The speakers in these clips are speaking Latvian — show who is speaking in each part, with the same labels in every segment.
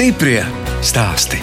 Speaker 1: Stiprie stāsti.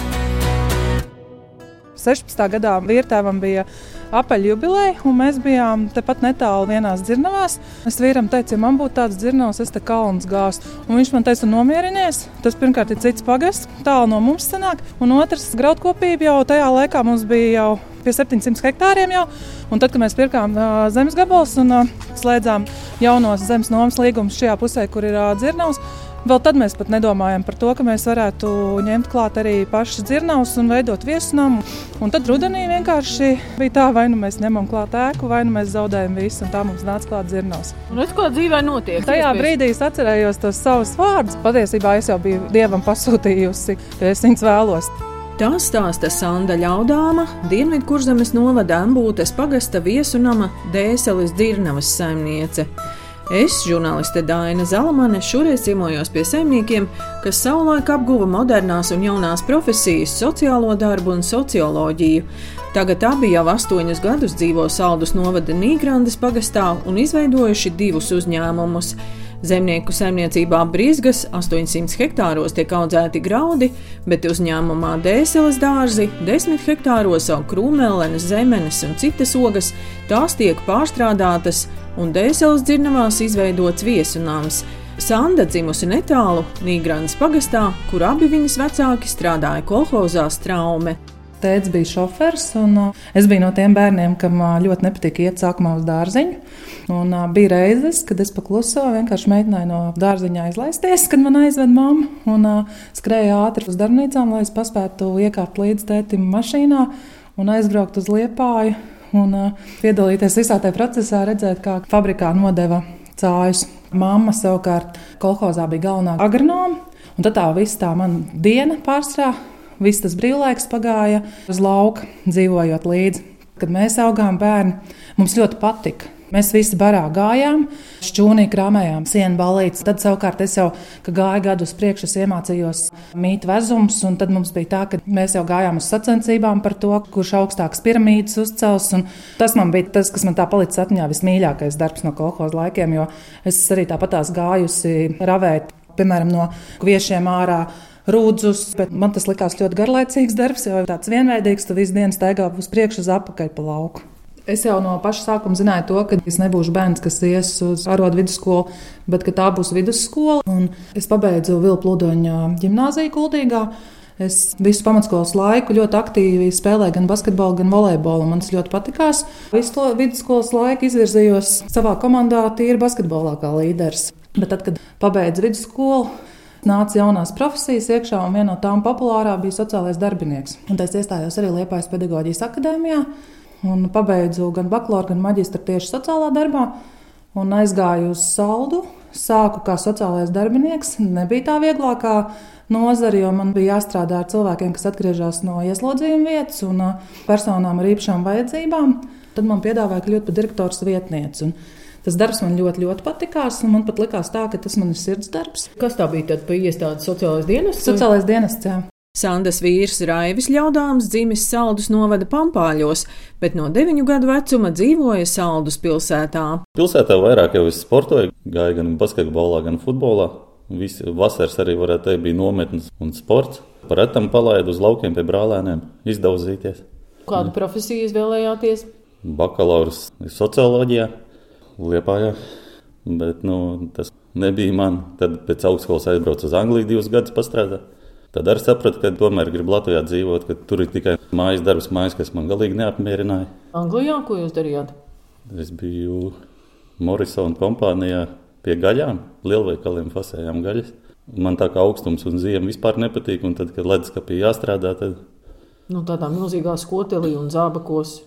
Speaker 2: 16. gadā vīrtēvam bija apaļu jubileja, un mēs bijām tepat netālu vienās dzirnavās. Es vīram teicu, ja man būtu tāds dzirnavs, es te kalns gāstu. Un viņš man teica, nomierinies. Tas pirmkārt ir cits pagasts, tālu no mums sanāk. Un otrs, graudkopība jau tajā laikā mums bija jau pie 700 hektāriem. Jau. Un tad, kad mēs pirkām uh, zemes gabalus un uh, slēdzām jaunos zemes nomas līgumus šajā pusē, kur ir uh, dzirnavs, Vēl tad mēs pat nedomājam par to, ka mēs varētu ņemt klāt arī pašas dzirnavas un veidot viesnamu. Un tad rudenī vienkārši bija tā, vai nu mēs ņemam klāt ēku, vai nu mēs zaudējam visu, un tā mums nāca klāt dzirnavas.
Speaker 3: Redz, ko dzīvē notiek?
Speaker 2: Tajā brīdī es atcerējos tos savus vārdus. Patiesībā es jau biju Dievam pasūtījusi, ka es viņus vēlos.
Speaker 3: Tā stāsta Sanda Ļaudāma, Dienvidkurzemes novada Ambūtes pagasta viesunama Dēseles Dirnavas saimniece. Es, žurnāliste Dāna Zalamane, šoreiz ciemojos pie saimniekiem, kas savulaik apguva modernās un jaunās profesijas, sociālo darbu un socioloģiju. Tagad abi jau astoņus gadus dzīvo Saldus novada Nīgrandes pagastā un izveidojuši divus uzņēmumus. Zemnieku saimniecībā Brīsgas 800 hektāros tiek audzēti graudi, bet uzņēmumā Dēseles dārzi 10 hektāros aug krūmelenes, zemenes un citas ogas. Tās tiek pārstrādātas un Dēseles dzirnavās izveidots viesunāms. Sanda dzimusi netālu Nīgrānas pagastā, kur abi viņas vecāki strādāja kolhozā Straume.
Speaker 2: Tēvs bija šofers, un uh, es biju no tiem bērniem, kam uh, ļoti nepatika iet sākumā uz dārziņu. Un, uh, bija reizes, kad es pakluso vienkārši mēģināju no dārziņā izlaisties, kad man aizveda mamma un skrēja ātri uz darbnīcām, lai es paspētu iekāpt līdz tētim mašīnā un aizbraukt uz liepāju un piedalīties visā tajā procesā, redzēt, kā fabrikā nodeva cājus. Māma savukārt kolhozā bija galvenā agronoma, un tad tā viss tā mana diena pārstrā Viss tas brīvlaiks pagāja uz lauka, dzīvojot līdzi. Kad mēs augām bērni, mums ļoti patika. Mēs visi barā gājām, šķūnī krāmējām sienu balītes. Tad, savukārt, es jau gāju gadu uz priekšu, iemācījos mīt vezumus. Tad mums bija tā, ka mēs jau gājām uz sacensībām par to, kurš augstākas piramīdas uzcels. Tas man bija tas, kas man tā palicis atmiņā vismīļākais darbs no kolekcijas laikiem, jo es arī tāpatās gājusi ravēt, piemēram, no kviešiem ārā rūdzus, man tas likās ļoti garlaicīgs darbs, jo tāds vienveidīgs, tu visu dienu staigā uz priekšu, uz apakaļ pa lauku. Es jau no paša sākuma zināju to, ka es nebūšu bērns, kas ies uz arodu vidusskolu, bet tā būs vidusskola. Un es pabeidzu Vilpludoņa ģimnāziju Kuldīgā. Es visu pamatskolas laiku ļoti aktīvi spēlēju gan basketbolu, gan volejbolu. Man tas ļoti patikās. Visu to vidusskolas laiku izvirzījos savā komandā tīri basketbolā kā līderis. Bet tad, kad pabeidzu vidusskolu, nāca jaunās profesijas iekšā, un viena no tām populārā bija sociālais darbinieks. Un es iestājos arī Liepājas pedagoģijas akadēmijā un pabeidzu gan bakalaura, gan maģistra tieši sociālā darbā. Un aizgāju uz saldu, sāku kā sociālais darbinieks. Nebija tā vieglākā nozara, jo man bija jāstrādā ar cilvēkiem, kas atgriežas no ieslodzījuma vietas un personām ar īpašām vajadzībām. Tad man piedāvāja kļūt par direktors vietnieci. Tas darbs man ļoti, ļoti patikās, un man pat likās tā, ka tas man ir sirds darbs.
Speaker 3: Kas tā bija tad pa iestādes sociālais dienests?
Speaker 2: Sociālais dienests, jā.
Speaker 3: Sandas vīrs Raivis Ļaudāms dzimis Saldus novada Pampāļos, bet no 9 gadu vecuma dzīvoja Saldus pilsētā.
Speaker 4: Pilsētā vairāk jau es sportoju, gāju gan basketbolā, gan futbolā. Visi vasaras arī varētu teikt bija nometnes un sports. Par etam palaidu uz laukiem pie brālēniem, izdauzīties.
Speaker 3: Kādu profesiju izvēlējāties?
Speaker 4: Bakalaurs socioloģijā. Liepājā. Bet nu, tas nebija man. Tad pēc augstskolas aizbraucu uz Angliju divus gadus pastrādāt. Tad arī sapratu, ka tomēr gribu Latvijā dzīvot, ka tur ir tikai mājas darbs, mājas, kas man galīgi neapmierināja.
Speaker 3: Anglijā ko jūs darījāt?
Speaker 4: Es biju Morisona kompānijā pie gaļām, lielveikaliem fasējām gaļas. Man tā kā augstums un ziema vispār nepatīk, un tad, kad leduskapī jāstrādā, tad.
Speaker 3: Nu, tādā milzīgā skotelī un zābakos.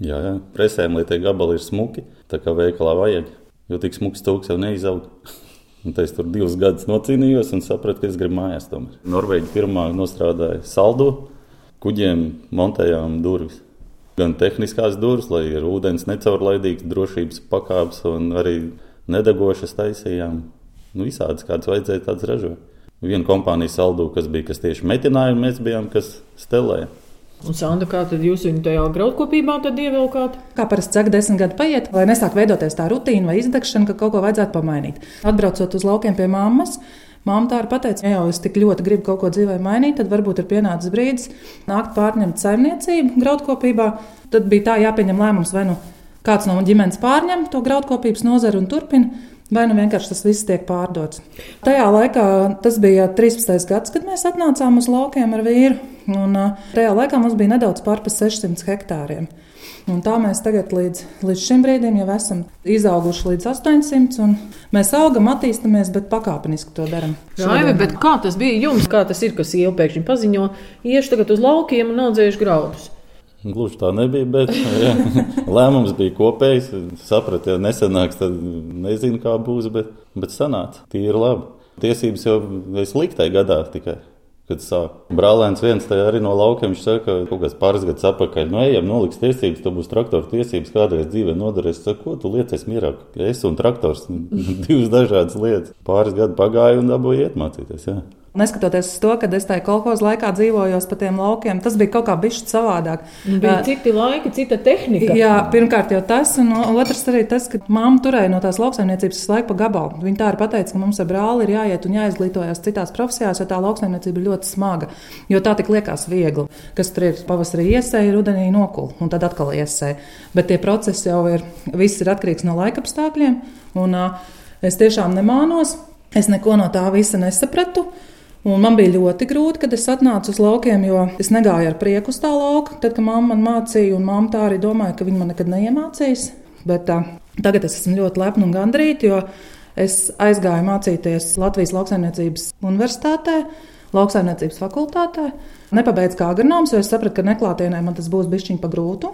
Speaker 4: Jā, jā. presēm, lai tie gabali ir smuki, tā kā veikalā vajag. Jo tik smuks cūks jau neizaug. Un es tur divus gadus nocīnījos un sapratu, ka es gribu mājās. Tomēr. Norvēģi pirmā nostrādāja saldu, kuģiem montējām durvis. Gan tehniskās durvis, lai ir ūdens necaurlaidīgs, drošības pakāpes un arī nedegošas taisījām. Nu, visādas kādas vajadzēja, tādas ražot. Viena kompānija saldu, kas bija, kas tieši metināja, un mēs bijām, kas stelēja.
Speaker 3: Un, Sandra, kā tad jūs viņu tajā graudkopībā ievilkāt?
Speaker 2: Kā parasti saka, desmit gadi paiet, lai nesāk veidoties tā rutīna vai izdegšana, ka kaut ko vajadzētu pamainīt. Atbraucot uz laukiem pie mammas, Māma tā arī teica, ja jau es tik ļoti gribu kaut ko dzīvē mainīt, tad varbūt ir pienācis brīdis nākt pārņemt saimniecību graudkopībā. Tad bija tā jāpieņem lēmums, vai nu kāds no ģimenes pārņem to graudkopības nozari un turpina, vai nu vienkārši tas viss tiek pārdots. Tajā laikā tas bija 13. gads, kad mēs atnācām uz laukiem ar vīru, un tajā laikā mums bija nedaudz pār 600 hektāriem. Un tā mēs tagad līdz, līdz šim brīdim jau esam izauguši līdz 800. Mēs augam, attīstāmies, bet pakāpeniski to darām.
Speaker 3: Raivi, kā tas bija jums? Kā tas ir, kas jau pēkšņi paziņo, iešu tagad uz laukiem un audzējuši graudus?
Speaker 4: Gluži tā nebija, bet jā, lēmums bija kopējs. Sapratu, ja nesanāks, tad nezinu, kā būs, bet, bet sanāca. Tīri labi. Tiesības jau es liktai gadā tikai kad sāk. Brālēns viens arī no laukiem saka, ka kaut kāds pāris gadus atpakaļ, nu, ejam, noliks tiesības, tad būs traktora tiesības, kādreiz dzīvē noderēs. Saku, ko tu liecies mierā? Es un traktors, divas dažādas lietas. Pāris gadu pagāja un dabūju iet mācīties. Jā.
Speaker 2: Neskatoties uz to, ka es tajā kolekcijas laikā dzīvojos pa tiem laukiem, tas bija kaut kā bišķi savādāk.
Speaker 3: Bija uh, citi laiki, cita tehnika.
Speaker 2: Jā, pirmkārt jau tas, un otrs arī tas, ka mamma turēja no tās lauksaimniecības laiku pa gabalu. Viņa tā arī pateica, ka mums ar brāli ir jāiet un jāizglītojas citās profesijās, jo tā lauksaimniecība ir ļoti smaga. Jo tā tik liekas viegli, kas tur ir pavasarī iesēja, rudenī nokul un tad atkal iesēja. Bet tie procesi jau ir, viss ir atkarīgs no laika apstākļiem, un uh, es tiešām nemānos. Es neko no tā visa nesapratu. Un man bija ļoti grūti, kad es atnācu uz laukiem, jo es negāju ar prieku uz tā lauka. Tad, kad mamma man mācīja, un mamma tā arī domāja, ka viņa man nekad neiemācīs. Bet tā, tagad es esmu ļoti lepna un gandrīta, jo es aizgāju mācīties Latvijas Lauksaimniecības Universitātē, Lauksaimniecības fakultātē. Nepabeidzu kā agronoms, jo es sapratu, ka neklātienē man tas būs bišķiņ pa grūtu.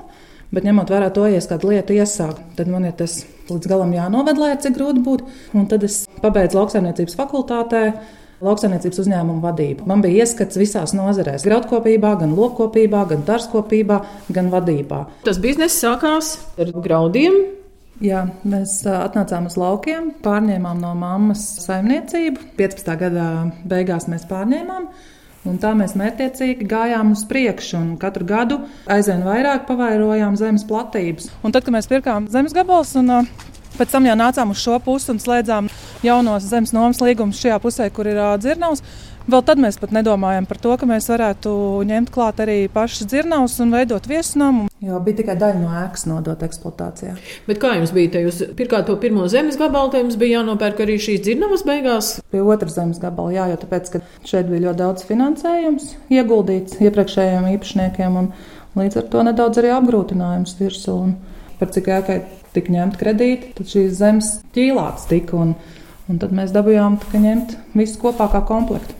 Speaker 2: Bet ņemot vērā to, ja es kādu lietu iesāku, tad man ir tas līdz galam jānoved, lai cik grūti būtu. Un tad es pabeidzu lauksaimniecības fakultātē lauksaimniecības uzņēmumu vadību. Man bija ieskats visās nozarēs - graudkopībā, gan lopkopībā, gan dārzkopībā, gan vadībā.
Speaker 3: Tas bizness sākās ar graudiem.
Speaker 2: Jā, mēs atnācām uz laukiem, pārņēmām no mammas saimniecību. 15. gada beigās mēs pārņēmām. Un tā mēs mērķiecīgi gājām uz priekšu, un katru gadu aizvien vairāk pavairojām zemes platības. Un tad, kad mēs pirkām zemes gabalus, un Pēc tam jau nācām uz šo pusi un slēdzām jaunos zemes nomas līgumus šajā pusē, kur ir dzirnavs. Vēl tad mēs pat nedomājam par to, ka mēs varētu ņemt klāt arī pašas dzirnavas un veidot viesnamu. Jo bija tikai daļa no ēkas nodot eksploatācijā.
Speaker 3: Bet kā jums bija? Jūs pirkāt to pirmo zemes gabalu, tad jums bija jānopērk arī šīs dzirnavas beigās?
Speaker 2: Pie otras zemes gabala, jā, jo tāpēc, ka šeit bija ļoti daudz finansējums ieguldīts iepriekšējiem īpašniekiem un līdz ar to nedaudz arī apgrūtinājums virsū. Un par cik ēkai tika ņemt kredīti, tad šīs zemes ķīlāts tika. Un, un tad mēs dabūjām ņemt visu kopā kā komplektu.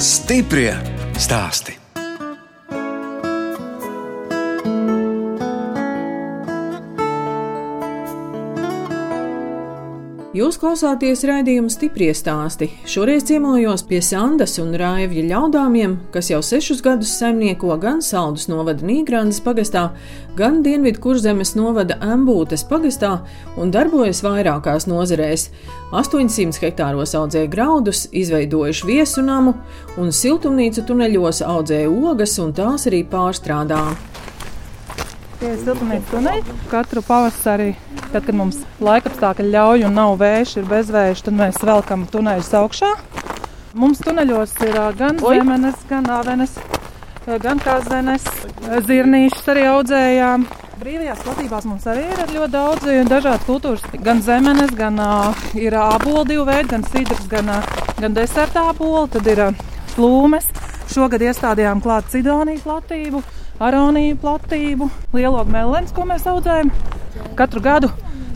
Speaker 1: Stiprie stāsti!
Speaker 3: Jūs klausāties raidījuma stipri stāstī. Šoreiz ciemojos pie Sandas un Raivļa ļaudāmiem, kas jau sešus gadus saimnieko gan Saldus novada Nīgrandes pagastā, gan Dienvidu kurzemes novada Ambūtes pagastā un darbojas vairākās nozarēs. 800 hektāros audzēja graudus, izveidojuši viesunamu un siltumnīcu tuneļos audzēja ogas un tās arī pārstrādā.
Speaker 2: Tie ir siltumnīca tuneļi. Katru pavasari, tad, kad mums laikapstākļi ļauj un nav vējš, ir bezvējš, tad mēs velkam tuneļus augšā. Mums tuneļos ir gan Oi. zemenes, gan avenes, gan kazenes, zirnīšus arī audzējām. Brīvajās platībās mums arī ir ļoti daudz dažādu kultūras. Gan zemenes, gan uh, ir ābolu divu veidu, gan sidrs, gan, uh, gan deserta ābolu, tad ir uh, plūmes. Šogad iestādījām klāt Sidoniju platību aroniju platību, lielo melnēs, ko mēs audzējam. Katru gadu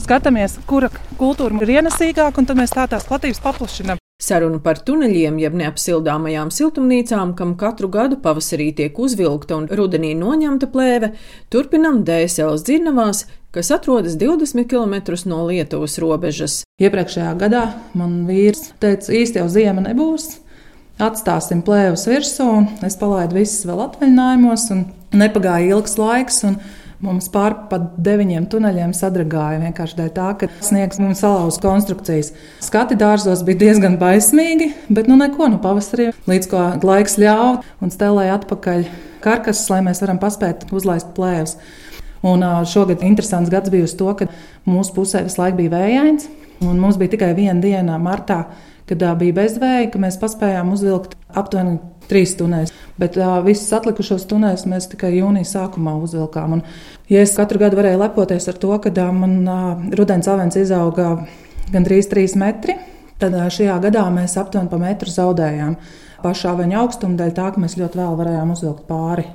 Speaker 2: skatāmies, kura kultūra ir ienesīgāka, un tad mēs tā tās platības paplašinām.
Speaker 3: Saruna par tuneļiem, jeb neapsildāmajām siltumnīcām, kam katru gadu pavasarī tiek uzvilkta un rudenī noņemta plēve, turpinam DSLs dzirnavās, kas atrodas 20 km no Lietuvas robežas.
Speaker 2: Iepriekšējā gadā man vīrs teica, īsti jau ziema nebūs, atstāsim plēvus virsū, es palaidu visus vēl atvaļinājumos, un nepagāja ilgs laiks. Mums pāri pat deviņiem tuneļiem sadragāja vienkārši dēļ tā, ka sniegs mums salauza konstrukcijas. Skati dārzos bija diezgan baismīgi, bet nu neko, nu pavasarī līdz ko laiks ļāva un stelēja atpakaļ karkas, lai mēs varam paspēt uzlaist plēvus. Un šogad interesants gads bija uz to, ka mūsu pusē visu laiku bija vējains. Un mums bija tikai viena diena martā, kad uh, bija bezvēja, ka mēs paspējām uzvilkt aptuveni trīs stundas. Bet uh, visus atlikušos stundas mēs tikai jūnija sākumā uzvilkām. Un, ja es katru gadu varēju lepoties ar to, ka uh, man uh, rudens avens izauga gandrīz trīs metri, tad uh, šajā gadā mēs aptuveni pa metru zaudējām pašā viņa augstuma dēļ, tā ka mēs ļoti vēl varējām uzvilkt pāri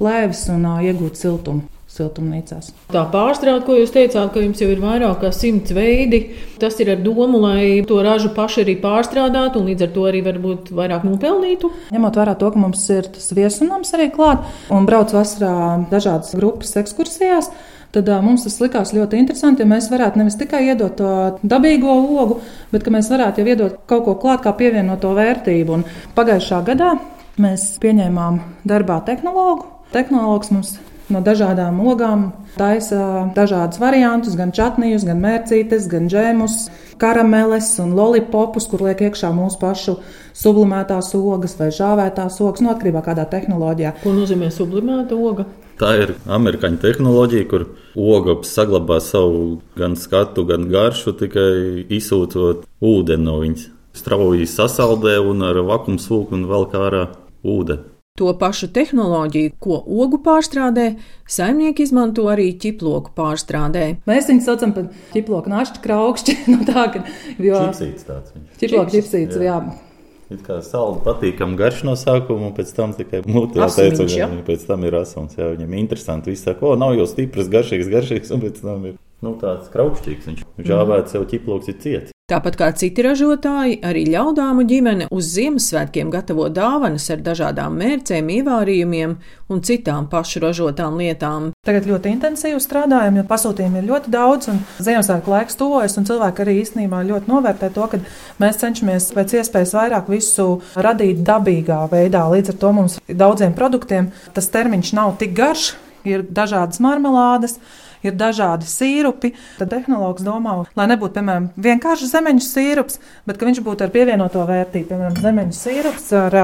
Speaker 2: plēvis un uh, iegūt siltumu siltumnīcās.
Speaker 3: Tā pārstrāde, ko jūs teicāt, ka jums jau ir vairāk kā simts veidi, tas ir ar domu, lai to ražu paši arī pārstrādātu un līdz ar to arī varbūt vairāk nopelnītu.
Speaker 2: Ņemot vērā to, ka mums ir tas viesunams arī klāt un brauc vasarā dažādas grupas ekskursijās. Tad uh, mums tas likās ļoti interesanti, ja mēs varētu nevis tikai iedot to dabīgo ogu, bet mēs varētu jau iedot kaut ko klāt, kā pievienoto vērtību. Un pagājušā gadā mēs pieņēmām darbā tehnologu. Tehnologs mums no dažādām ogām. Taisa dažādus variantus, gan čatnijus, gan mērcītes, gan džēmus, karameles un lollipopus, kur liek iekšā mūsu pašu sublimētās ogas vai žāvētās ogas, no atkarībā no kādā tehnoloģijā.
Speaker 3: Ko nozīmē sublimēta oga?
Speaker 4: Tā ir amerikāņu tehnoloģija, kur oga saglabā savu gan skatu, gan garšu, tikai izsūtot ūdeni no viņas. Strauji sasaldē un ar vakumu sūku un vēl kā ārā ūdeni.
Speaker 3: To pašu tehnoloģiju, ko ogu pārstrādē, saimnieki izmanto arī ķiploku pārstrādē.
Speaker 2: Mēs viņu saucam par ķiploku našķi kraukšķi. no
Speaker 4: nu tā, ka, jo... Čipsīts tāds viņš.
Speaker 2: Ķiploku ķipsīts, jā. jā.
Speaker 4: It kā saldu patīkam garš no sākuma, un pēc tam tikai mutē teica, ka pēc tam ir asuns. Jā, viņam interesanti. Viss saka, o, nav jau stiprs, garšīgs, garšīgs, un pēc tam ir nu, tāds kraukšķīgs. Viņš žāvēt sev ķiploks ir ciets.
Speaker 3: Tāpat kā citi ražotāji, arī ļaudāmu ģimene uz Ziemassvētkiem gatavo dāvanas ar dažādām mērcēm, ievārījumiem un citām pašu ražotām lietām.
Speaker 2: Tagad ļoti intensīvi strādājam, jo pasūtījumu ir ļoti daudz, un Ziemassvētku laiks tuvojas, un cilvēki arī īstenībā ļoti novērtē to, ka mēs cenšamies pēc iespējas vairāk visu radīt dabīgā veidā. Līdz ar to mums daudziem produktiem tas termiņš nav tik garš, ir dažādas marmelādes ir dažādi sīrupi. Tad tehnologs domā, lai nebūtu, piemēram, vienkārši zemeņu sīrups, bet ka viņš būtu ar pievienoto vērtību, piemēram, zemeņu sīrups ar,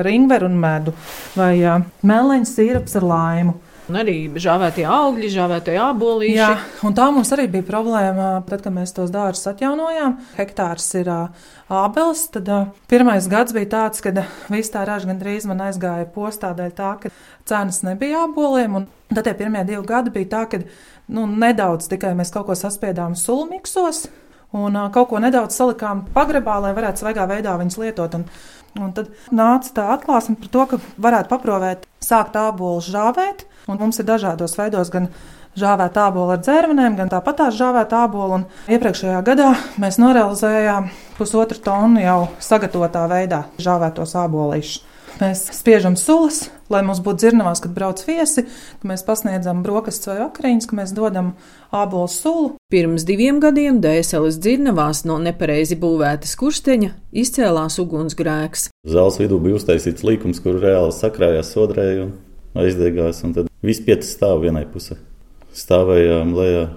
Speaker 2: ar ingveru un medu vai meleņu sīrups ar laimu.
Speaker 3: Un arī žāvētie augļi, žāvētie abolīši. Jā,
Speaker 2: un tā mums arī bija problēma, tad, kad mēs tos dārzus atjaunojām. Hektārs ir ābeles, tad pirmais gads bija tāds, kad viss tā raža gandrīz man aizgāja postā dēļ tā, ka cenas nebija āboliem. Un tad tie pirmie divi gadi bija tā, ka nu, nedaudz tikai mēs kaut ko saspiedām sulmiksos. Un kaut ko nedaudz salikām pagrabā, lai varētu svaigā veidā viņus lietot. Un, un tad nāca tā atklāsme par to, ka varētu paprovēt, sākt ābolu žāvēt, Un mums ir dažādos veidos gan žāvēta ābola ar dzērvenēm, gan tāpat tās žāvēta ābola. Iepriekšējā gadā mēs norealizējām pusotru tonu jau sagatavotā veidā žāvētos ābolīšus. Mēs spiežam sulas, lai mums būtu dzirnavās, kad brauc viesi, ka mēs pasniedzam brokastis vai vakariņas, ka mēs dodam ābolu sulu.
Speaker 3: Pirms diviem gadiem Dēseles dzirnavās no nepareizi būvētas kursteņa izcēlās ugunsgrēks.
Speaker 4: Zāles vidū bija uztaisīts līkums, kur reāli sakrājās sodrēji un aizdegās. Un tad viss pieci stāv vienai pusē. Stāvējām lejā,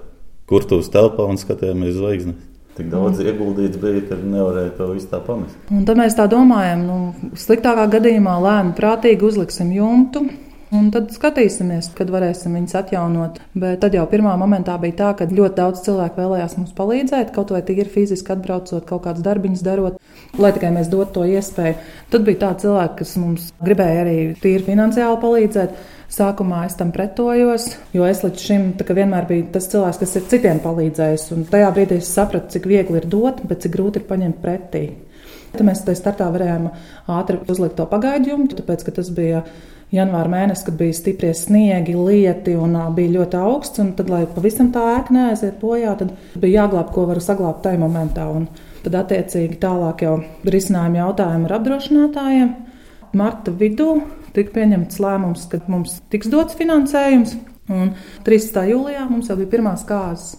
Speaker 4: kur tu uz telpā un skatījāmies zvaigznes. Tik daudz mm. ieguldīts bija, ka nevarēja to visu tā pamest.
Speaker 2: Un tad mēs tā domājam, nu, sliktākā gadījumā lēni prātīgi uzliksim jumtu. Un tad skatīsimies, kad varēsim viņus atjaunot. Bet tad jau pirmā momentā bija tā, ka ļoti daudz cilvēku vēlējās mums palīdzēt, kaut vai tīri fiziski atbraucot, kaut kādas darbiņas darot, lai tikai mēs dotu to iespēju. Tad bija tādi cilvēki, kas mums gribēja arī tīri finansiāli palīdzēt. Sākumā es tam pretojos, jo es līdz šim vienmēr biju tas cilvēks, kas ir citiem palīdzējis. Un tajā brīdī es sapratu, cik viegli ir dot, bet cik grūti ir paņemt pretī. Tad mēs tajā startā varējām ātri uzlikt to pagaidījumu, tāpēc ka tas bija janvāra mēnesis, kad bija stiprie sniegi, lieti un bija ļoti augsts. Tad, lai pavisam tā ēka neaiziet bojā, tad bija jāglāb, ko varu saglabāt tajā momentā. Un tad, attiecīgi, tālāk jau risinājumi jautājumu ar apdrošinātājiem. Marta vidū tika pieņemts lēmums, ka mums tiks dots finansējums. Un 13. jūlijā mums jau bija pirmās kārtas.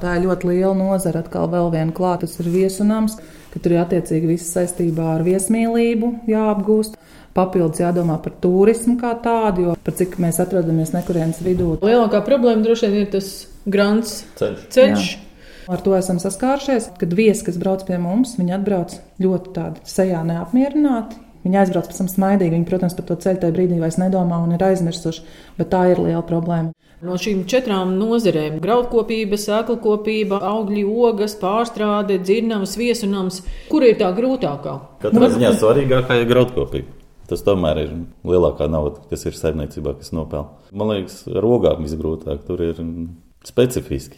Speaker 2: Tā ir ļoti liela nozara. Atkal vēl viena klāta, tas ir viesunams, ka tur ir attiecīgi viss saistībā ar viesmīlību jāapgūst. Papildus jādomā par turismu kā tādu, jo par cik mēs atrodamies nekurienes vidū.
Speaker 3: Lielākā problēma droši vien ir tas grants
Speaker 4: ceļš.
Speaker 3: ceļš. Jā.
Speaker 2: Ar to esam saskārušies, kad viesi, kas brauc pie mums, viņi atbrauc ļoti tādi sejā neapmierināti, Viņi aizbrauc pēc tam smaidīgi. Viņi, protams, par to ceļu tajā brīdī vairs nedomā un ir aizmirsuši, bet tā ir liela problēma.
Speaker 3: No šīm četrām nozarēm - graudkopība, sēklakopība, augļu ogas, pārstrāde, dzirnavas, viesunams - kur ir tā grūtākā?
Speaker 4: Katrā ziņā svarīgākā ir graudkopība. Tas tomēr ir lielākā nauda, kas ir saimniecībā, kas nopelna. Man liekas, rogām visgrūtāk tur ir specifiski.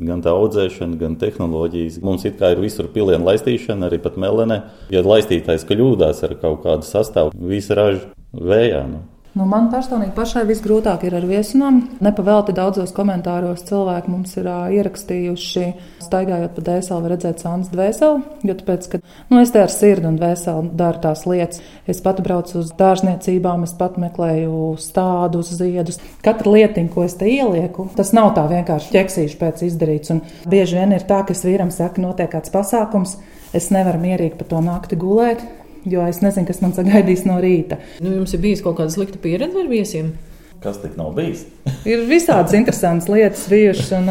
Speaker 4: Gan tā audzēšana, gan tehnoloģijas. Mums it kā ir visur pilienu laistīšana, arī pat melenē. Ja laistītājs kļūdās ar kaut kādu sastāvu, visa raža vējā. Nu.
Speaker 2: Nu, man personīgi pašai visgrūtāk ir ar viesunām. Nepavēlti daudzos komentāros cilvēki mums ir uh, ierakstījuši, staigājot pa dēseli, var redzēt sāns dvēseli. Jo tāpēc, ka nu, es te ar sirdi un dvēseli daru tās lietas. Es pat braucu uz dārzniecībām, es pat meklēju stādus, ziedus. Katra lietiņa, ko es te ielieku, tas nav tā vienkārši ķeksīšu pēc izdarīts. Un bieži vien ir tā, ka es vīram saku, notiek kāds pasākums, es nevaru mierīgi pa to nakti gulēt jo es nezinu, kas man sagaidīs no rīta.
Speaker 3: Nu, jums ir bijusi kaut kāda slikta pieredze ar viesiem?
Speaker 4: Kas tik nav bijis?
Speaker 2: ir visādas interesantas lietas bijušas. Un,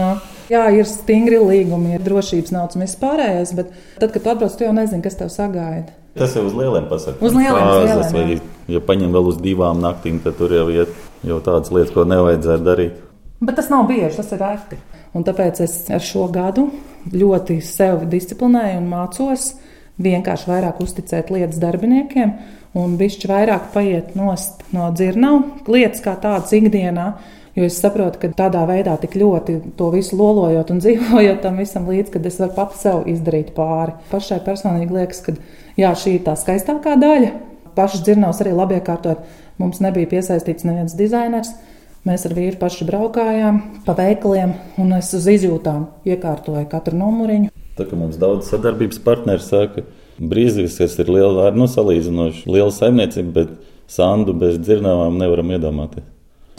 Speaker 2: jā, ir stingri līgumi, ir drošības naudas un viss pārējais, bet tad, kad tu atbrauc, tu jau nezini, kas tev sagaida.
Speaker 4: Tas jau uz lieliem pasakām.
Speaker 2: Uz lieliem pasakām.
Speaker 4: Vai, ja paņem vēl uz divām naktīm, tad tur jau ir tādas lietas, ko nevajadzētu darīt.
Speaker 2: Bet tas nav bieži, tas ir reti. Un tāpēc es ar šo gadu ļoti sevi disciplinēju un mācos vienkārši vairāk uzticēt lietas darbiniekiem un bišķi vairāk paiet nost no dzirnavu lietas kā tādas ikdienā. Jo es saprotu, ka tādā veidā tik ļoti to visu lolojot un dzīvojot tam visam līdzi, kad es varu pats sev izdarīt pāri. Pašai personīgi liekas, ka jā, šī ir tā skaistākā daļa. Pašas dzirnavas arī labi iekārtot. Mums nebija piesaistīts neviens dizainers. Mēs ar vīru paši braukājām pa veikaliem, un es uz izjūtām iekārtoju katru numuriņu.
Speaker 4: Tā kā mums daudz sadarbības partneri saka, brīvības, kas ir liela, nu, salīdzinoši liela saimniecība, bet sandu bez dzirnavām nevaram iedomāties.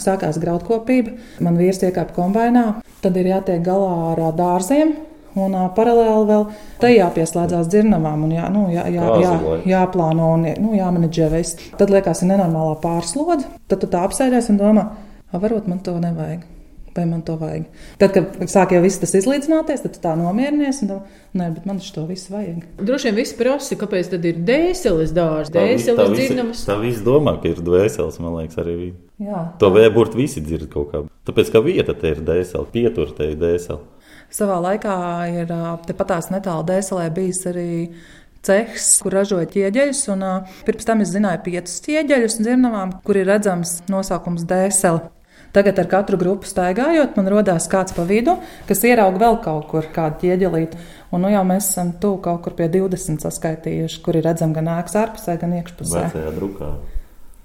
Speaker 2: Sākās graudkopība, man vīrs iekāpa kombinā, tad ir jātiek galā ar dārziem. Un uh, paralēli vēl te jāpieslēdzās dzirnavām, un jā, nu, jā, jā, jā, jāplāno un nu, jāmanedžē viss. Tad liekas, ir nenormālā pārslodze. Tad tu tā apsēdies un domā, varbūt man to nevajag vai man to vajag. Tad, kad sāk jau viss tas izlīdzināties, tad tā nomierinies. Un, nē, bet man to visu vajag.
Speaker 3: Droši vien viss prasa, kāpēc tad ir dēseles dārsts, dēseles dzirnamas.
Speaker 4: Tā viss domā, ka ir dvēseles, man liekas, arī. Jā. To vēburt visi dzird kaut kā. Tāpēc, ka vieta te ir dēsele, pietur te ir dēsele.
Speaker 2: Savā laikā ir tepatās netālu dēselē bijis arī cehs, kur ražoja ķieģeļus. Un, uh, pirms tam es zināju piecus ķieģeļus dzirnavām, kur ir redzams nosaukums dēsele. Tagad ar katru grupu staigājot, man rodās kāds pa vidu, kas ierauga vēl kaut kur kādu ķieģelīti. Un nu jau mēs esam tuvu kaut kur pie 20 saskaitījuši, kur ir redzami gan ēkas ārpusē, gan iekšpusē.
Speaker 4: Vecajā drukā.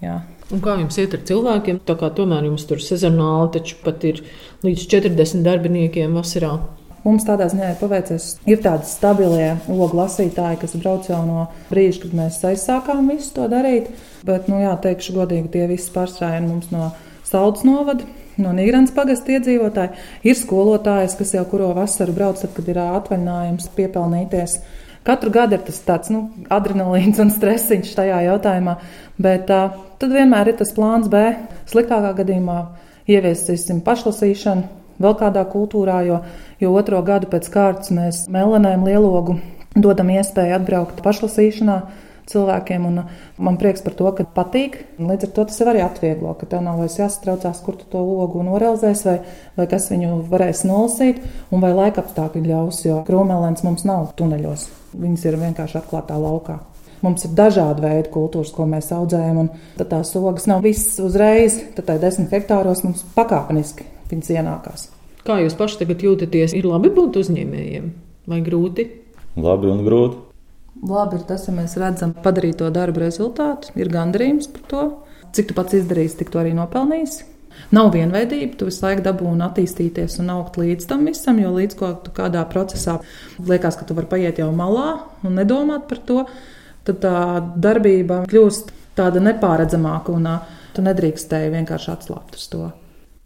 Speaker 2: Jā.
Speaker 3: Un kā jums iet ar cilvēkiem? Tā kā tomēr jums tur sezonāli taču pat ir līdz 40 darbiniekiem vasarā.
Speaker 2: Mums tādā ziņā ir paveicies. Ir tādi stabilie ogu lasītāji, kas brauc jau no brīža, kad mēs aizsākām visu to darīt. Bet, nu, jā, teikšu godīgi, tie visi pārstrājieni mums no Saldus novada. No Nīgrāns pagasta iedzīvotāji ir skolotājs, kas jau kuro vasaru brauc, tad, kad ir atvaļinājums, piepelnīties. Katru gadu ir tas tāds nu, adrenalīns un stresiņš šajā jautājumā, bet uh, tad vienmēr ir tas plāns B. Sliktākā gadījumā ieviesīsim pašlasīšanu vēl kādā kultūrā, jo, jo otro gadu pēc kārtas mēs melanēm lielogu dodam iespēju atbraukt pašlasīšanā cilvēkiem. Un man prieks par to, ka patīk. Līdz ar to tas arī atvieglo, ka tev nav vairs jāsatraucās, kur tu to logu norealizēsi, vai, vai kas viņu varēs nolasīt, un vai laika apstākļi ļaus. Jo krūmelēns mums nav tuneļos, viņas ir vienkārši atklātā laukā. Mums ir dažādi veidi kultūras, ko mēs audzējam, un tās ogas nav visas uzreiz. Tad tā desmit hektāros mums pakāpeniski viņas ienākās.
Speaker 3: Kā jūs paši tagad jūtaties? Ir labi būt uzņēmējiem vai grūti?
Speaker 4: Labi un grūti.
Speaker 2: Labi ir tas, ja mēs redzam padarīto darbu rezultātu, ir gandarījums par to. Cik tu pats izdarīsi, tik to arī nopelnīsi. Nav vienveidība, tu visu laiku dabūji attīstīties un augt līdz tam visam, jo līdz ko tu kādā procesā liekas, ka tu vari paiet jau malā un nedomāt par to, tad tā darbība kļūst tāda nepāredzamāka un tu nedrīkstēji vienkārši atslābt uz to.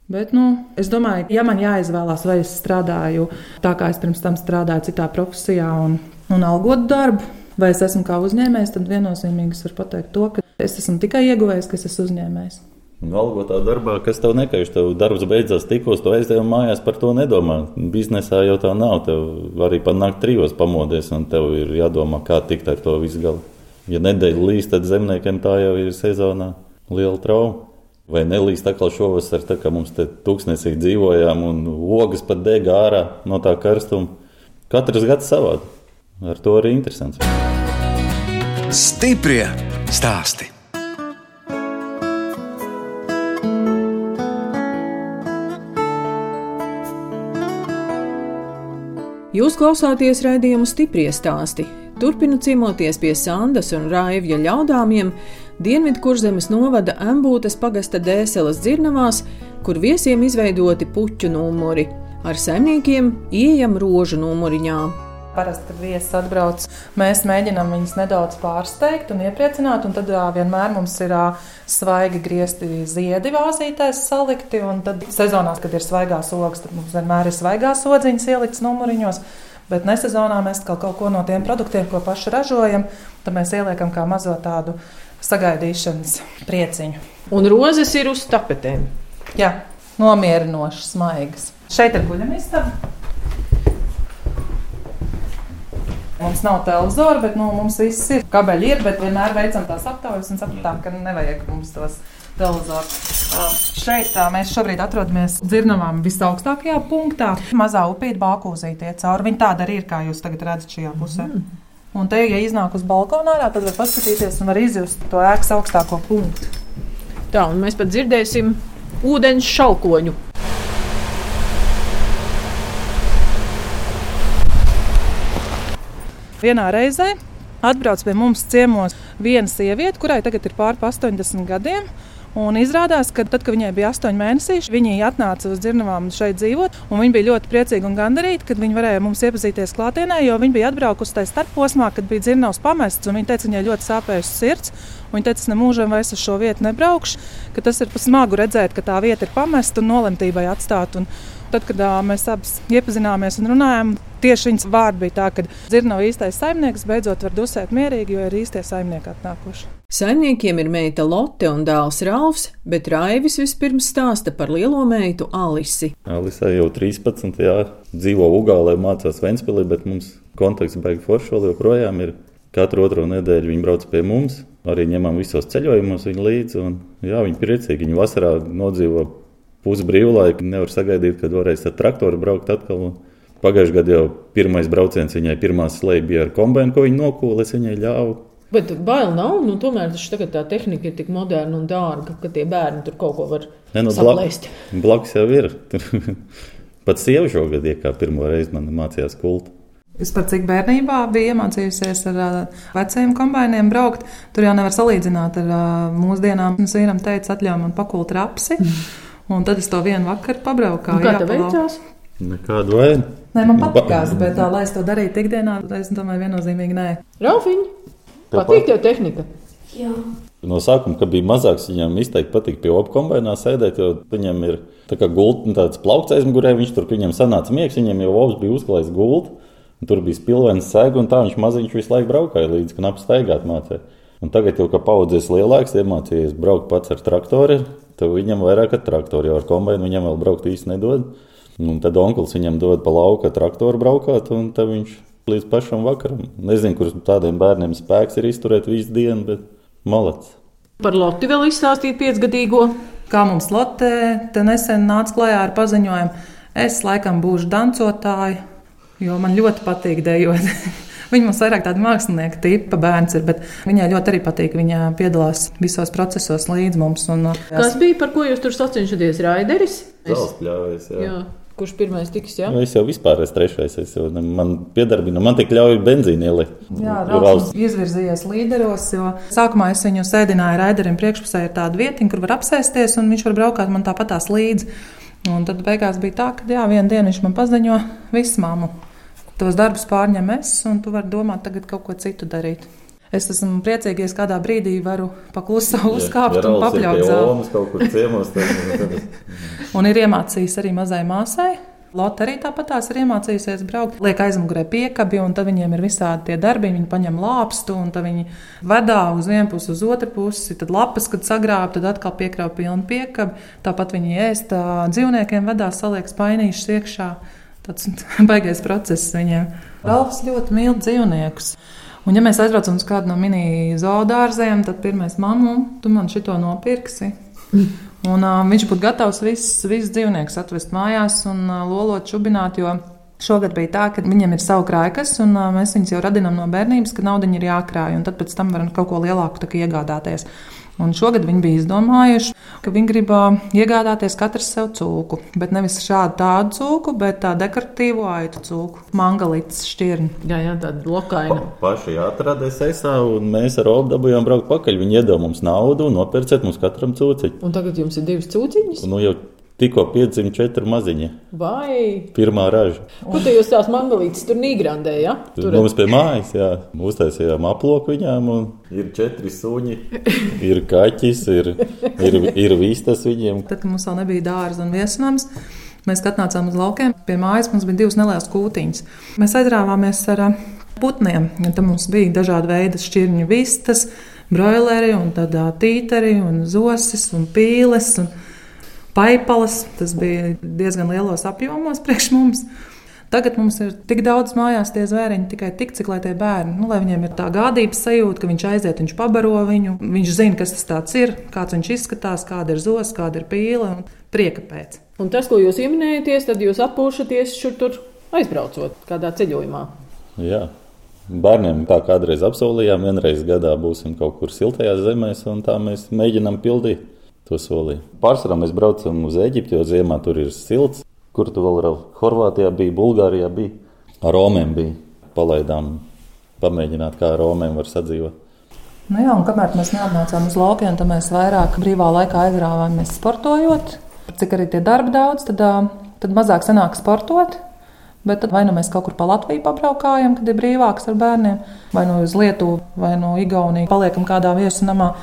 Speaker 2: Bet, nu, es domāju, ja man jāizvēlās, vai es strādāju tā, kā es pirms tam strādāju, citā profesijā un, un algotu darbu, vai es esmu kā uzņēmējs, tad viennozīmīgi es varu pateikt to, ka es esmu tikai ieguvējis, ka es esmu uzņēmējs.
Speaker 4: Algotā darbā, kas tev nekaiš, tev darbs beidzās tikos, tu aizdevi mājās, par to nedomā. Biznesā jau tā nav. Tev arī pat nakt trijos pamodies, un tev ir jādomā, kā tikt ar to visu galu. Ja nedēļa līst, tad zemniekiem tā jau ir sezonā liela trauma. Vai nelīst atkal šovasar, tā kā mums te tūkstnesī dzīvojām un ogas pat dega ārā no tā karstuma. Katrs gads savādi. Ar to arī interesants.
Speaker 1: Stiprie stāsti.
Speaker 3: Jūs klausāties raidījumu stipri stāstī. Turpinu cīnoties pie Sandas un Raivja ļaudāmiem Dienvidkurzemes novada Ambūtes pagasta dēseles dzirnavās, kur viesiem izveidoti puķu numuri. Ar saimniekiem ieejam rožu numuriņā.
Speaker 2: Parasti, kad viesis atbrauc, mēs mēģinām viņus nedaudz pārsteigt un iepriecināt. Un tad vienmēr mums ir svaigi griezti ziedi vāzītēs salikti. Un tad sezonās, kad ir svaigās ogas, tad mums vienmēr ir svaigās odziņas ieliktas numuriņos. Bet nesezonā mēs kaut ko no tiem produktiem, ko paši ražojam, tad mēs ieliekam kā mazo tādu sagaidīšanas prieciņu.
Speaker 3: Un rozes ir uz tapetēm.
Speaker 2: Jā, nomierinošas, smaigas. Šeit ir guļamistaba. Mums nav televizora, bet nu, mums viss ir. Kabeļi ir, bet vienmēr veicam tās aptaujas un sapratām, ka nevajag mums tos televizors. Šeit tā, mēs šobrīd atrodamies dzirnavām visaugstākajā punktā. Mazā upīte Bākūzīte iet cauri. Viņa tāda arī ir, kā jūs tagad redzat šajā pusē. Mm. Un te, ja iznāk uz balkonu ārā, tad var paskatīties un var izjust to ēkas augstāko punktu.
Speaker 3: Tā, un mēs pat dzirdēsim ūdens šaukoņu.
Speaker 2: Vienā reizē atbrauc pie mums ciemos viena sieviete, kurai tagad ir pāri 80 gadiem. Un izrādās, ka tad, kad viņai bija astoņi mēneši, viņa atnāca uz dzirnavām šeit dzīvot. Viņa bija ļoti priecīga un gandarīta, kad viņa varēja mums iepazīties klātienē, jo viņa bija atbraukusi tajā starposmā, kad bija dzirnavs pamests. Viņa teica, viņai ļoti sāpējusi sirds. Viņa teica, es nemūžam vairs uz šo vietu nebraukšu, ka tas ir smagu redzēt, ka tā vieta ir pamesta un nolemtībai atstāta. Tad, kad mēs abi iepazināmies un runājām, tieši viņas vārdi bija tā, ka dzirnava īstais saimnieks beidzot var dusēt mierīgi, jo ir īstie saimnieki atnākuši.
Speaker 3: Saimniekiem ir meita Lotte un dēls Ralfs, bet Raivis vispirms stāsta par lielo meitu Alisi.
Speaker 4: Alisai jau 13. Jā, dzīvo Ugālē, mācās Ventspilī, bet mums kontakts beigas foršoli joprojām ir. Katru otro nedēļu viņi brauc pie mums, arī ņemam visos ceļojumos viņu līdzi. Un, jā, viņi priecīgi, viņi vasarā nodzīvo pusi brīvlaika. Nevar sagaidīt, kad varēs ar traktoru braukt atkal. Pagājušajā gadā jau pirmais brauciens viņai pirmā slēdz bija ar kombināciju, ko viņa nokūla. Es viņai ļāvu.
Speaker 3: Bet bail nav. Nu, tomēr tagad tā tehnika ir tik moderna un dārga, ka tie bērni tur kaut ko var ne, nu, saplēst.
Speaker 4: Blak, blakus jau ir. Pat sieva šogad iekāpa pirmo reizi man mācījās kultu.
Speaker 2: Es pat cik bērnībā biju iemācījusies ar uh, veciem kombinācijiem braukt. Tur jau nevar salīdzināt ar uh, mūsdienām. Es vienam teicu, atļauj man pakult rapsi. Mm. Un tad es to vienu vakaru pabraucu.
Speaker 3: Kā tev veicās?
Speaker 4: Nekādu vainu.
Speaker 2: Nē, man patīkās, bet tā, lai es to darītu ikdienā, es domāju, viennozīmīgi nē.
Speaker 3: Raufiņ, patīk tev tehnika?
Speaker 5: Jā.
Speaker 4: No sākuma, kad bija mazāks, viņam izteikti patīk pie opa kombinācijā sēdēt, jo viņam ir tā kā gulta, tāds plaukts aizmugurē, viņš tur viņam sanāca miegs, viņam jau ops bija uzklājis gultu, un tur bija spilvens sēga, un tā viņš maziņš visu laiku braukāja līdz, ka apstaigāt mācīja. Un tagad jau, kad paudzēs lielāks, iemācījies braukt pats ar traktoru, Tad viņam vairāk ar traktoru jau ar kombināciju, viņam vēl braukt īsti nedod. Un tad onkls viņam dod pa lauku traktoru braukāt, un tad viņš līdz pašam vakaram. Nezinu, kurš tādiem bērniem spēks ir izturēt visu dienu, bet malets.
Speaker 3: Par Lotu vēl izstāstīt piecgadīgo.
Speaker 2: Kā mums te nesen nāca klajā ar paziņojumu, es laikam būšu dancotāja, jo man ļoti patīk dejot. Viņa mums vairāk tāda mākslinieka tipa bērns ir, bet viņai ļoti arī patīk. Viņa piedalās visos procesos līdz mums. Un,
Speaker 3: uh, Kas bija, par ko jūs tur sacensties? Raideris?
Speaker 4: Es... Pļāvējs, jā. jā.
Speaker 3: Kurš pirmais tiks? Jā,
Speaker 4: nu, es jau vispār esmu trešais. Es jau, man piedarbina, man tik ļauj benzīnu ielikt.
Speaker 2: Jā, Rāvs izvirzījies līderos, jo sākumā es viņu sēdināju raiderim priekšpusē ir tāda vietiņa, kur var apsēsties, un viņš var braukāt man tāpatās līdzi. Un tad beigās bija tā, ka jā, vienā dienā viņš man paziņo visu māmu tos darbus pārņem es, un tu vari domāt, tagad kaut ko citu darīt. Es esmu priecīga, ja kādā brīdī varu pakluso uzkāpt ja, un papļaut
Speaker 4: zāli.
Speaker 2: un ir iemācījis arī mazai māsai. Lotte arī tāpat tās ir iemācījusies braukt. Liek aizmugurē piekabi, un tad viņiem ir visādi tie darbi. Viņi paņem lāpstu, un tad viņi vedā uz vienu pusi, uz otru pusi. Tad lapas, kad sagrāb, tad atkal piekrāp pilnu piekabi. Tāpat viņi ēst dzīvniekiem, vedā saliek spainīšus iekšā tāds baigais process viņiem. Ralfs ļoti mīl dzīvniekus. Un, ja mēs aizbraucam uz kādu no mini zoodārziem, tad pirmais mammu, tu man šito nopirksi. Un, uh, viņš būtu gatavs visus vis dzīvniekus atvest mājās un uh, lolot, čubināt, Šogad bija tā, ka viņiem ir savu krājkas, un uh, mēs viņus jau radinām no bērnības, ka nauda ir jākrāj, un tad pēc tam varam kaut ko lielāku iegādāties. Un šogad viņi bija izdomājuši, ka viņi grib iegādāties katrs sev cūku. Bet nevis šādu tādu cūku, bet tādu dekoratīvu aitu cūku, mangalītas šķirni.
Speaker 3: Jā, jā tāda lokaina.
Speaker 4: Pa, paši atradās esā, un mēs ar Obu dabūjām braukt pakaļ. Viņi iedeva mums naudu un nopirciet mums katram cūciņu.
Speaker 3: Un tagad jums ir divas cūciņas?
Speaker 4: Nu, jau Tikko piedzima četri maziņi.
Speaker 3: Vai?
Speaker 4: Pirmā raža.
Speaker 3: Kur tu jūs tās mangalītes tur nīgrandē, ja?
Speaker 4: Tur mums pie mājas, jā. Uztaisījām aploku viņām un ir četri suņi. Ir kaķis, ir, ir, ir vistas viņiem.
Speaker 2: Tad, kad mums vēl nebija dārza un viesnams, mēs atnācām uz laukiem. Pie mājas mums bija divas nelielas kūtiņas. Mēs aizrāvāmies ar putniem. Tad mums bija dažādi veidi šķirņu vistas, broileri un tīteri un zosis un pīles. Un paipalas. Tas bija diezgan lielos apjomos priekš mums. Tagad mums ir tik daudz mājās tie zvēriņi, tikai tik, cik lai tie bērni, nu, lai viņiem ir tā gādības sajūta, ka viņš aiziet, viņš pabaro viņu, viņš zina, kas tas ir, kāds viņš izskatās, kāda ir zos, kāda ir pīle un prieka pēc.
Speaker 3: Un tas, ko jūs pieminējaties, tad jūs atpūšaties šur tur aizbraucot kādā ceļojumā.
Speaker 4: Jā. Bērniem tā kādreiz apsolījām, vienreiz gadā būsim kaut kur siltajās zemēs, un tā mēs mēģinām pildīt to solīju. Pārsvarā mēs braucam uz Eģipti, jo ziemā tur ir silts. Kur tu vēl ar Horvātijā bija, Bulgārijā bija, ar Romiem bija. Palaidām, pamēģināt, kā ar Romiem var sadzīvot.
Speaker 2: Nu jā, un kamēr mēs neatnācām uz laukiem, tad mēs vairāk brīvā laikā aizrāvāmies sportojot. Cik arī tie darbi daudz, tad, tad mazāk sanāk sportot. Bet tad vai nu mēs kaut kur pa Latviju pabraukājam, kad ir brīvāks ar bērniem, vai nu uz Lietuvu, vai no Igaunijas paliekam kādā viesu namā.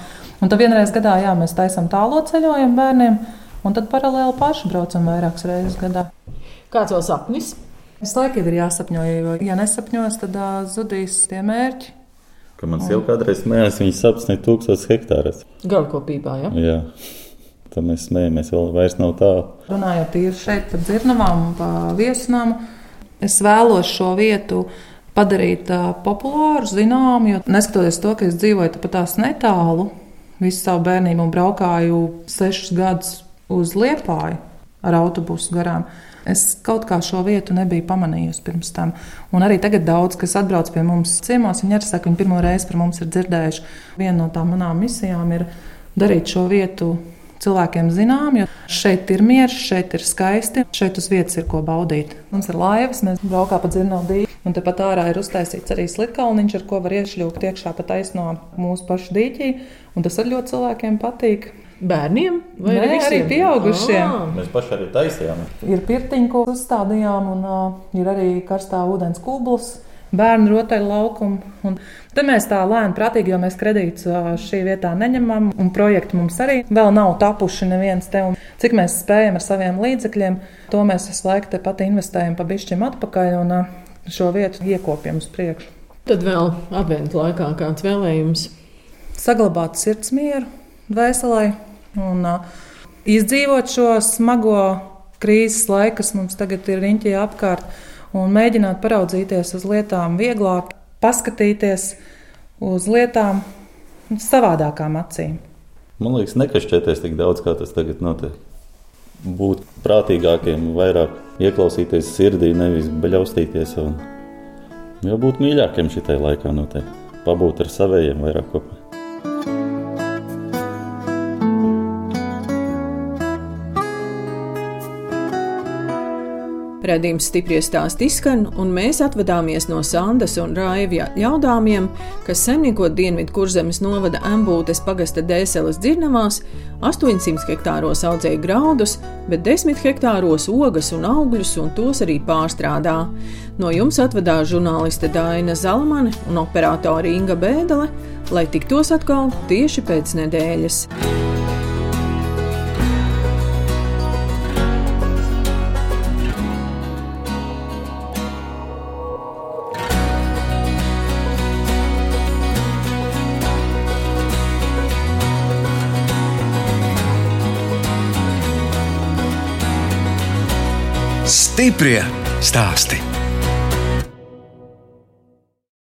Speaker 2: Un tad vienreiz gadā jā, mēs taisām tālo ceļojumu bērniem, un tad paralēli paši braucam vairākas reizes gadā.
Speaker 3: Kāds vēl sapnis?
Speaker 2: Visu laiku ir jāsapņo, jo, ja nesapņos, tad uh, zudīs tie mērķi.
Speaker 4: Kad man sieva kādreiz smējās, viņa sapnis tūkstotis hektārus.
Speaker 3: Galvokopībā, ja?
Speaker 4: Jā. Tad mēs smējamies, vēl vairs nav tālu.
Speaker 2: Runājot tīri šeit par dzirnavām un par viesnām, es vēlos šo vietu padarīt uh, populāru, zināmu, jo neskatoties to, ka es dzīvoju pat tās netālu, visu savu bērnību un braukāju sešus gadus uz Liepāju ar autobusu garām. Es kaut kā šo vietu nebiju pamanījusi pirms tam. Un arī tagad daudz, kas atbrauc pie mums ciemos, viņi arī saka, viņi pirmo reizi par mums ir dzirdējuši. Viena no tām manām misijām ir darīt šo vietu cilvēkiem zinām, jo šeit ir miers, šeit ir skaisti, šeit uz vietas ir ko baudīt. Mums ir laivas, mēs braukām pa dzirnavu dīķi, un tepat ārā ir uztaisīts arī slitkalniņš, ar ko var iešļūt iekšā pa taisno mūsu pašu dīķī, un tas arī ļoti cilvēkiem patīk.
Speaker 3: Bērniem vai
Speaker 2: Nē,
Speaker 3: visiem?
Speaker 2: arī pieaugušiem.
Speaker 3: Ah.
Speaker 4: Mēs paši arī taisījām.
Speaker 2: Ir pirtiņa, ko uzstādījām, un uh, ir arī karstā ūdens kublis, bērnu rotaļlaukumu. Un te mēs tā lēni, prātīgi, jo mēs kredītus uh, šī vietā neņemam, un projekti mums arī vēl nav tapuši neviens te. Un cik mēs spējam ar saviem līdzekļiem, to mēs visu laiku tepat investējam pa bišķim atpakaļ un uh, šo vietu iekopjam uz priekšu.
Speaker 3: Tad vēl adventu laikā kāds vēlējums.
Speaker 2: Saglabāt sirds mieru, dvēselē un uh, izdzīvot šo smago krīzes laiku, kas mums tagad ir riņķī apkārt, un mēģināt paraudzīties uz lietām vieglāk, paskatīties uz lietām savādākām acīm.
Speaker 4: Man liekas, nekašķēties tik daudz, kā tas tagad notiek. Būt prātīgākiem, vairāk ieklausīties sirdī, nevis beļaustīties. Un, jau būt mīļākiem šitai laikā noteikti. Pabūt ar saviem vairāk kopā.
Speaker 3: Radījums stipri stāst izskan, un mēs atvadāmies no Sandas un Raivja ļaudāmiem, kas saimniekot Dienvidu kurzemes novada Ambūtes pagasta dēseles dzirnavās, 800 hektāros audzēja graudus, bet 10 hektāros ogas un augļus, un tos arī pārstrādā. No jums atvadās žurnāliste Daina Zalamane un operātore Inga Bēdele, lai tiktos atkal tieši pēc nedēļas.
Speaker 1: Stiprie stāsti.